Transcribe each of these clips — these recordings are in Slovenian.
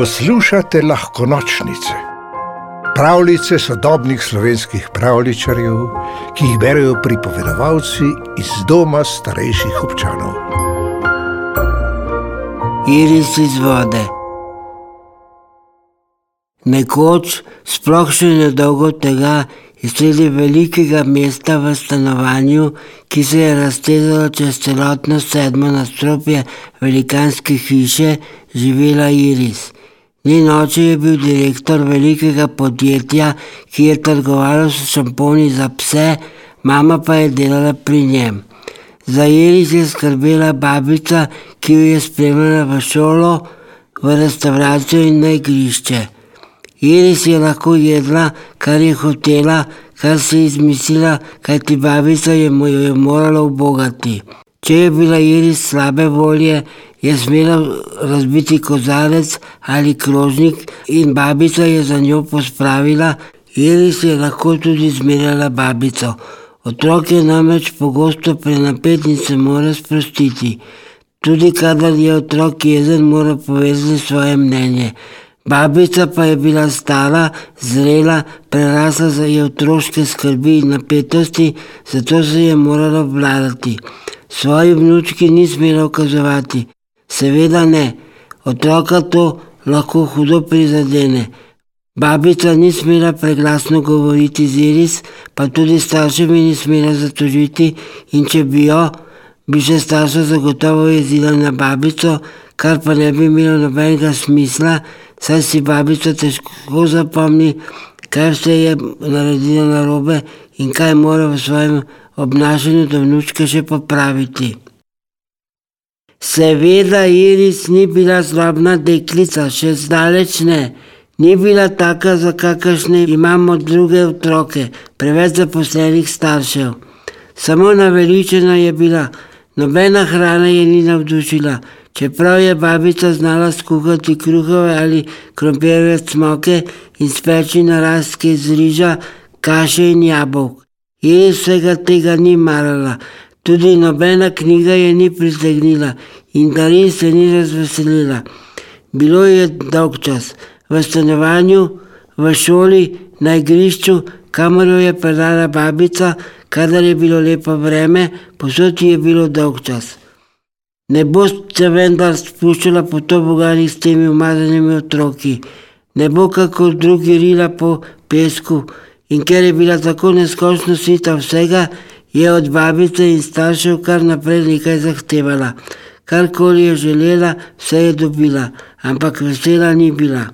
Poslušate lahko nočnice, pravljice sodobnih slovenskih pravličarjev, ki jih berijo pripovedovalci iz doma starejših občanov. Iris iz vode. Nekoč, sploh še nedolgo tega, je sredi velikega mesta v stanovanju, ki se je raztezalo čez celotno sedmo nadstropje velikanske hiše, živela Iris. Njen oče je bil direktor velikega podjetja, ki je trgovalo s šamponi za pse, mama pa je delala pri njem. Za Iris je skrbela babica, ki jo je spremljala v šolo, v restauracijo in na igrišče. Iris je lahko jedla, kar je hotela, kar si je izmislila, kajti babica je jo je morala obogati. Če je bila Iris slabe volje, je smela razbiti kozarec ali krožnik in babica je za njo pospravila, Iris je lahko tudi zmerjala babico. Otrok je namreč pogosto prenapet in se mora sprostiti. Tudi kadar je otrok jezen, mora povedati svoje mnenje. Babica pa je bila stara, zrela, prerasla za je otroške skrbi in napetosti, zato se je morala obvladati. Svoji vnučki ni smela ukazovati, seveda ne, otroka to lahko hudo prizadene. Babica ni smela preglasno govoriti z Iris, pa tudi staršem ni smela zatožiti, in če bi jo, bi še starša zagotovo jezila na babico, kar pa ne bi imelo nobenega smisla, saj si babica težko zapomni, kaj vse je naredila narobe in kaj mora v svojem obnašanju do vnučka še popraviti. Seveda Iris ni bila zlobna deklica, še zdaleč ne. Ni bila taka, za kakršne imamo druge otroke, preveč zaposlenih staršev. Samo naveličena je bila, nobena hrana je ni navdušila, čeprav je babica znala skuhati kruhove ali krompirjeve cmoke in speči narastke iz riža, kaše in jabolk. Iris vsega tega ni marala, tudi nobena knjiga je ni pritegnila in darin se ni razveselila. Bilo je dolgčas, v stanovanju, v šoli, na igrišču, kamor jo je peljala babica, kadar je bilo lepo vreme, povsod ji je bilo dolgčas. Ne bo se vendar spuščala po toboganih s temi umazanimi otroki, ne bo kakor drugi rila po pesku, in ker je bila tako neskončno sita vsega, je od babice in staršev kar naprej nekaj zahtevala. Karkoli je želela, vse je dobila, ampak vesela ni bila.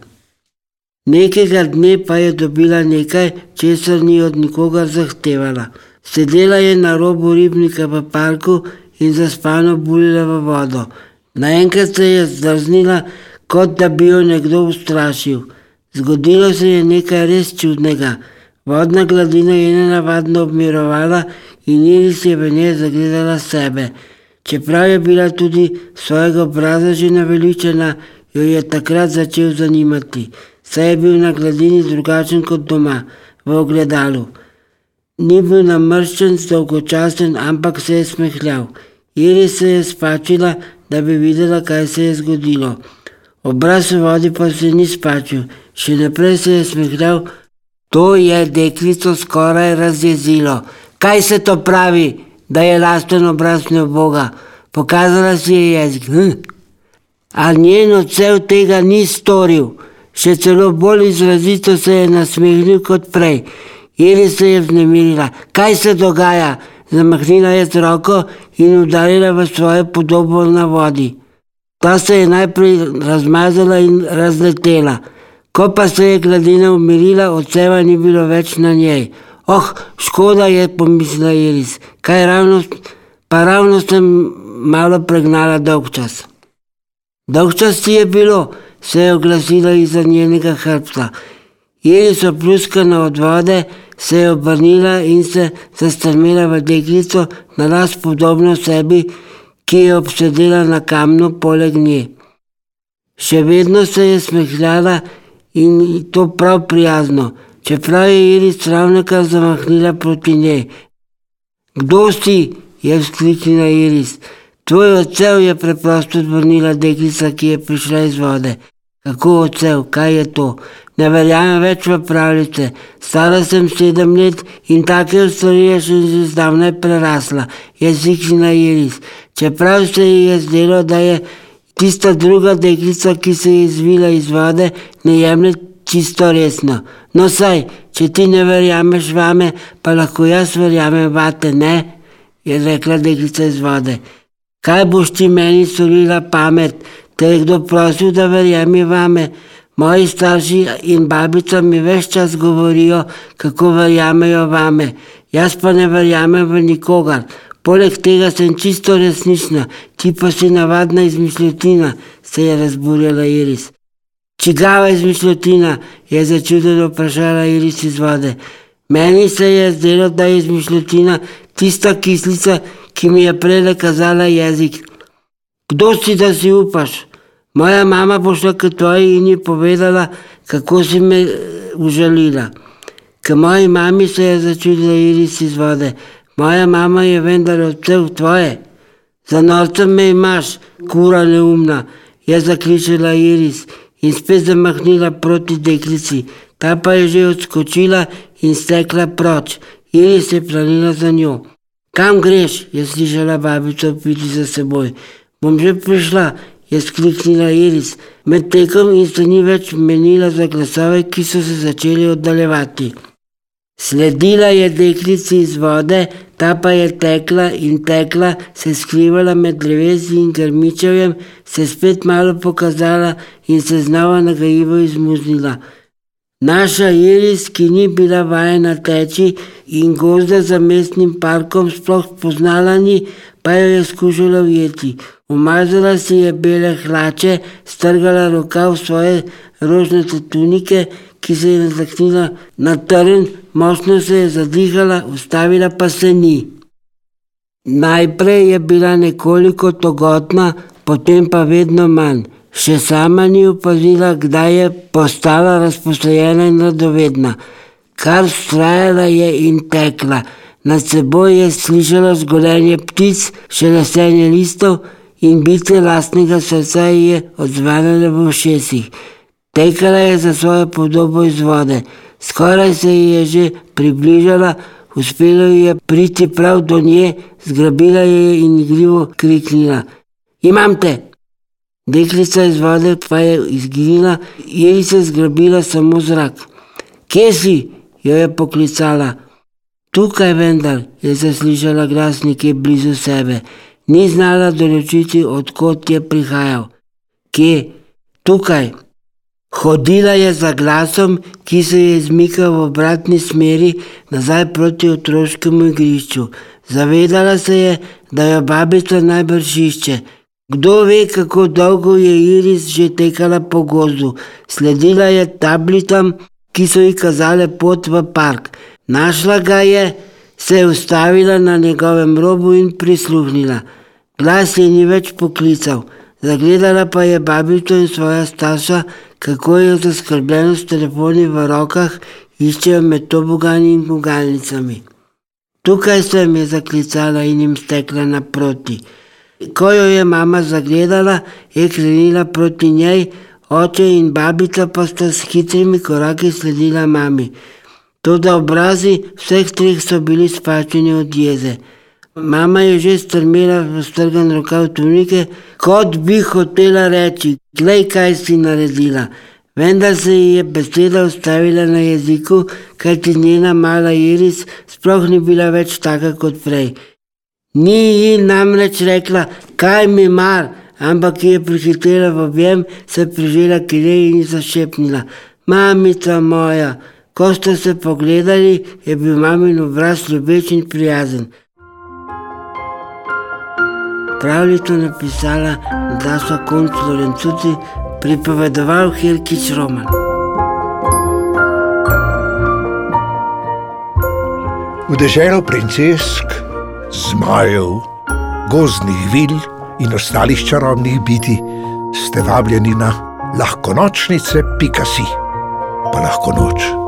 Nekega dne pa je dobila nekaj, česar ni od nikogar zahtevala. Sedela je na robu ribnika v parku in zaspano bulila v vodo. Naenkrat se je zdrznila, kot da bi jo nekdo ustrašil. Zgodilo se je nekaj res čudnega. Vodna gladina je nenavadno obmirovala in Iris je v njej zagledala sebe. Čeprav je bila tudi svojega obraza že naveličena, jo je takrat začel zanimati, saj je bil na gladini drugačen kot doma, v ogledalu. Ni bil namrščen, dolgočasen, ampak se je smehljal. Iris se je spačila, da bi videla, kaj se je zgodilo. Obraz v vodi pa se ni spačil, še naprej se je smehljal. To je deklico skoraj razjezilo. Kaj se to pravi, da je lasten obraz neboga? Pokazala si je jezik. Hm? A njen odsev tega ni storil, še celo bolj izrazito se je nasmehnil kot prej. Iris se je vznemirila. Kaj se dogaja? Zamahnila je z roko in udarila v svojo podobo na vodi. Ta se je najprej razmazala in razletela. Ko pa se je gladina umirila, odseva ni bilo več na njej. Oh, škoda je, pomislila Iris, kaj ravno, pa ravno sem malo pregnala dolg čas. Dolg čas ti je bilo, se je oglasila iza njenega hrbta. Iris opluskana od vode, se je obrnila in se zastrmela v deklico, na las podobno sebi, ki je obsedela na kamnu poleg nje. Še vedno se je smehljala in to prav prijazno, čeprav je Iris ravnokar zamahnila proti njej. Kdo si? je vzkliknila Iris. Tvoj odsev je preprosto odvrnila deklica, ki je prišla iz vode. Kako odsev, kaj je to? Ne verjamem več v pravljice. Stara sem sedem let in take stvari še že zdavnaj prerasla, je ziknila Iris. Čeprav se ji je zdelo, da je tista druga deklica, ki se je izvila iz vode, ne jemlje čisto resno. No, saj, če ti ne verjameš vame, pa lahko jaz verjamem vate, ne? je rekla deklica iz vode. Kaj boš ti meni storila pamet, te je kdo prosil, da verjemi vame? Moji starši in babica mi več čas govorijo, kako verjamejo vame. Jaz pa ne verjamem v nikogar. Poleg tega sem čisto resnična, ti pa si navadna izmišljotina, se je razburjala Iris. Čigava izmišljotina, je začudeno vprašala Iris iz vode. Meni se je zdelo, da je izmišljotina tista kislica, ki mi je prej kazala jezik. Kdo si, da si upaš? Moja mama bo šla k tvoji in ji povedala, kako si me eh, užalila. K moji mami se je začudila Iris iz vode. Moja mama je vendar odsev tvoje. Za norcem me imaš, kura neumna, je zakličila Iris in spet zamahnila proti deklici. Ta pa je že odskočila in stekla proč. Iris je planila za njo. Kam greš? je slišala babica piti za seboj. Bom že prišla, je skliknila Iris, med tekom in se ni več menila za glasove, ki so se začeli oddaljevati. Sledila je deklici iz vode, ta pa je tekla in tekla, se skrivala med drevesi in grmičevjem, se spet malo pokazala in se znova nagajivo izmuznila. Naša Iris, ki ni bila vajena teči in gozda za mestnim parkom sploh poznala ni, pa jo je skušala ujeti. Umazala si je bele hlače, strgala rokav svoje rožnate tunike, ki se je nataknila na trn, močno se je zadihala, ustavila pa se ni. Najprej je bila nekoliko togotna, potem pa vedno manj. Še sama ni opazila, kdaj je postala razposajena in radovedna. Kar strajala je in tekla. Nad seboj je slišala zgolenje ptic, še lesenje listov in bitje lastnega srca je odzvanjalo v ušesih. Tekala je za svojo podobo iz vode, skoraj se ji je že približala, uspelo ji je priti prav do nje, zgrabila je in igrivo kriknila: Imam te! Deklica iz vode pa je izginila, jej se zgrabila samo zrak. Kje si? jo je poklicala. Tukaj vendar je zaslišala glas nekje blizu sebe. Ni znala določiti, odkot je prihajal. Kje? Tukaj. Hodila je za glasom, ki se je izmikal v obratni smeri nazaj proti otroškemu igrišču. Zavedala se je, da jo babica najbrž išče. Kdo ve, kako dolgo je Iris že tekala po gozdu. Sledila je tablicam, ki so ji kazale pot v park. Našla ga je, se je ustavila na njegovem robu in prisluhnila. Glas je ni več poklical. Zagledala pa je babico in svoja starša, kako je zaskrbljeno s telefoni v rokah, iščejo med tobogani in gugalnicami. Tukaj sem je zaklicala in jim stekla naproti. Ko jo je mama zagledala, je krenila proti njej, oče in babica pa sta s hitrimi koraki sledila mami. Tudi obrazi vseh treh so bili spačeni od jeze. Mama je že strmela v strgan rokav tunike, kot bi hotela reči: Glej, kaj si naredila. Vendar se ji je beseda ustavila na jeziku, kajti njena mala Iris sploh ni bila več taka kot prej. Ni ji namreč rekla, kaj mi mar, ampak je prihitela v objem, se prižela kilej in zašepnila: Mamica moja, ko ste se pogledali, je bil mamin obraz ljubeč in prijazen pravljico napisala Daša Konc Lorencuci, pripovedoval Helkič Roman. V deželo princesk, zmajev, gozdnih vil in ostalih čarobnih biti ste vabljeni na lahko nočnice, pika si, pa lahko noč.